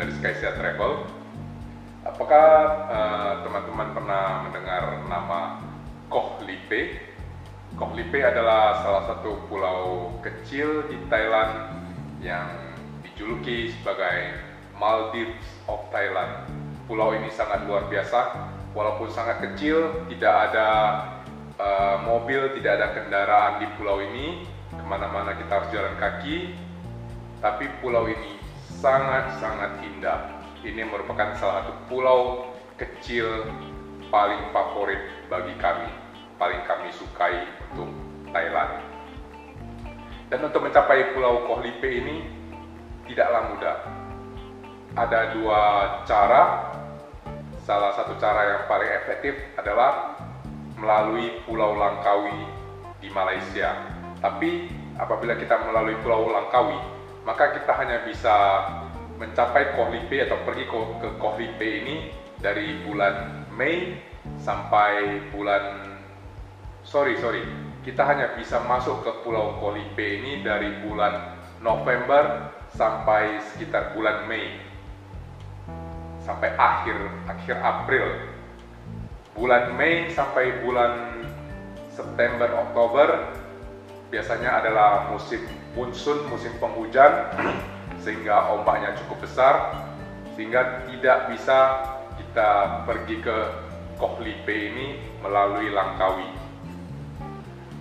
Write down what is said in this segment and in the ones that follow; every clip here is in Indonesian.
dari Skysia Travel. Apakah eh, teman-teman pernah mendengar nama Koh Lipe? Koh Lipe adalah salah satu pulau kecil di Thailand yang dijuluki sebagai Maldives of Thailand. Pulau ini sangat luar biasa, walaupun sangat kecil, tidak ada eh, mobil, tidak ada kendaraan di pulau ini. Ke mana-mana kita harus jalan kaki, tapi pulau ini sangat-sangat indah. Ini merupakan salah satu pulau kecil paling favorit bagi kami, paling kami sukai untuk Thailand. Dan untuk mencapai Pulau Koh Lipe ini tidaklah mudah. Ada dua cara. Salah satu cara yang paling efektif adalah melalui Pulau Langkawi di Malaysia. Tapi apabila kita melalui Pulau Langkawi, maka kita hanya bisa mencapai Koh Lipe atau pergi ke, ke Koh Lipe ini dari bulan Mei sampai bulan sorry sorry. Kita hanya bisa masuk ke Pulau Koh Lipe ini dari bulan November sampai sekitar bulan Mei. Sampai akhir akhir April. Bulan Mei sampai bulan September Oktober biasanya adalah musim monsun musim penghujan sehingga ombaknya cukup besar sehingga tidak bisa kita pergi ke Koh Lipe ini melalui Langkawi.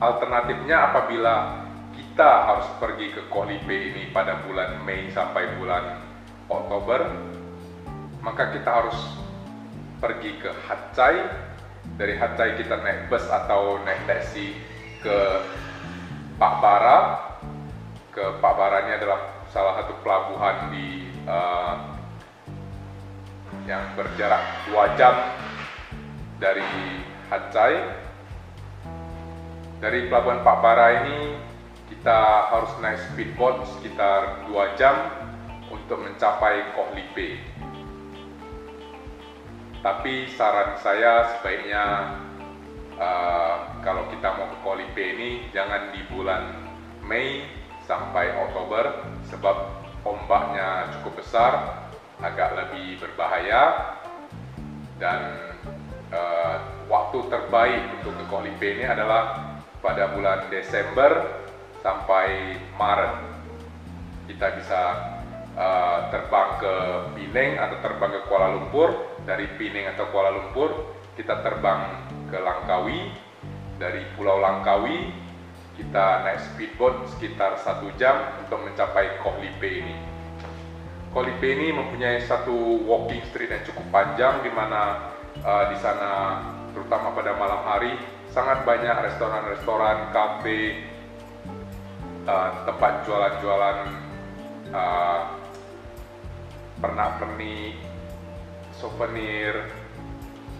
Alternatifnya apabila kita harus pergi ke Koh Lipe ini pada bulan Mei sampai bulan Oktober, maka kita harus pergi ke Hatchai. Dari Hatchai kita naik bus atau naik taksi ke Pak Bara. Ke Pak Bara ini adalah salah satu pelabuhan di uh, yang berjarak dua jam dari Hatchai. Dari pelabuhan Pak Bara ini kita harus naik speedboat sekitar dua jam untuk mencapai Koh Lipe. Tapi saran saya sebaiknya uh, kalau kita mau ke Koh Lipe ini jangan di bulan Mei sampai Oktober sebab ombaknya cukup besar, agak lebih berbahaya dan uh, waktu terbaik untuk ke Koh Lipe ini adalah pada bulan Desember sampai Maret. Kita bisa uh, terbang ke Penang atau terbang ke Kuala Lumpur. Dari Penang atau Kuala Lumpur kita terbang ke Langkawi. Dari Pulau Langkawi kita naik speedboat sekitar satu jam untuk mencapai Koh Lipe ini. Koh Lipe ini mempunyai satu walking street yang cukup panjang di mana uh, di sana terutama pada malam hari sangat banyak restoran-restoran, kafe, uh, tempat jualan-jualan uh, pernak-pernik, souvenir,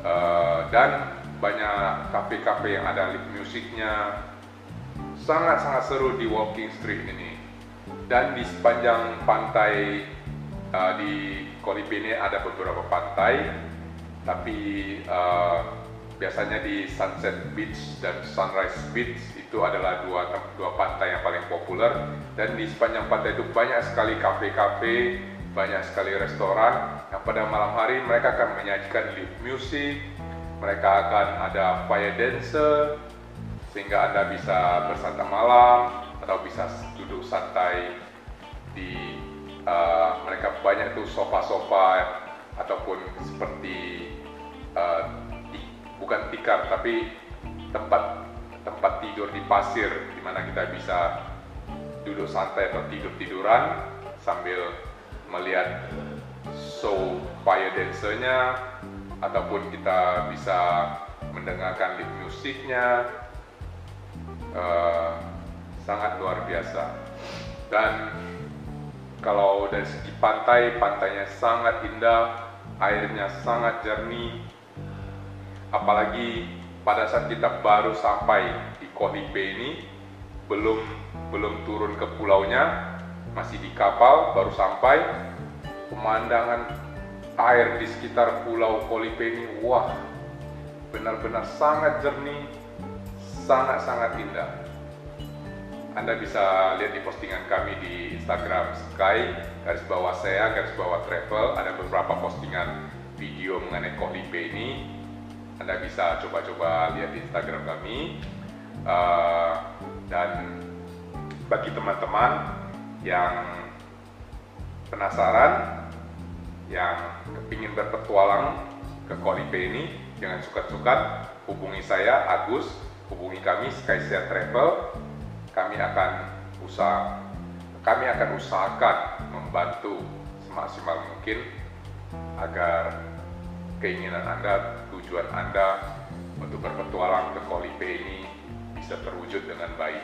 uh, dan banyak kafe-kafe yang ada live musiknya, sangat-sangat seru di walking street ini. Dan di sepanjang pantai uh, di Kolipi ini ada beberapa pantai. Tapi uh, biasanya di Sunset Beach dan Sunrise Beach itu adalah dua dua pantai yang paling populer. Dan di sepanjang pantai itu banyak sekali kafe-kafe banyak sekali restoran yang pada malam hari mereka akan menyajikan live music mereka akan ada fire dancer sehingga Anda bisa bersantap malam atau bisa duduk santai di uh, mereka banyak tuh sofa-sofa ataupun seperti uh, di, bukan tikar tapi tempat tempat tidur di pasir di mana kita bisa duduk santai atau tidur tiduran sambil melihat show fire dancernya ataupun kita bisa mendengarkan live musiknya uh, sangat luar biasa. Dan kalau dari segi pantai pantainya sangat indah airnya sangat jernih. Apalagi pada saat kita baru sampai di Kodipe ini belum belum turun ke pulaunya masih di kapal baru sampai pemandangan air di sekitar pulau Kolipe ini wah benar-benar sangat jernih sangat-sangat indah. Anda bisa lihat di postingan kami di Instagram Sky garis bawah saya garis bawah travel ada beberapa postingan video mengenai Kohlipe ini Anda bisa coba-coba lihat di Instagram kami uh, dan bagi teman-teman yang penasaran yang kepingin berpetualang ke Kohlipe ini jangan suka-suka hubungi saya Agus hubungi kami Skyshare Travel kami akan usaha kami akan usahakan membantu semaksimal mungkin agar keinginan Anda, tujuan Anda untuk berpetualang ke Kolipe ini bisa terwujud dengan baik.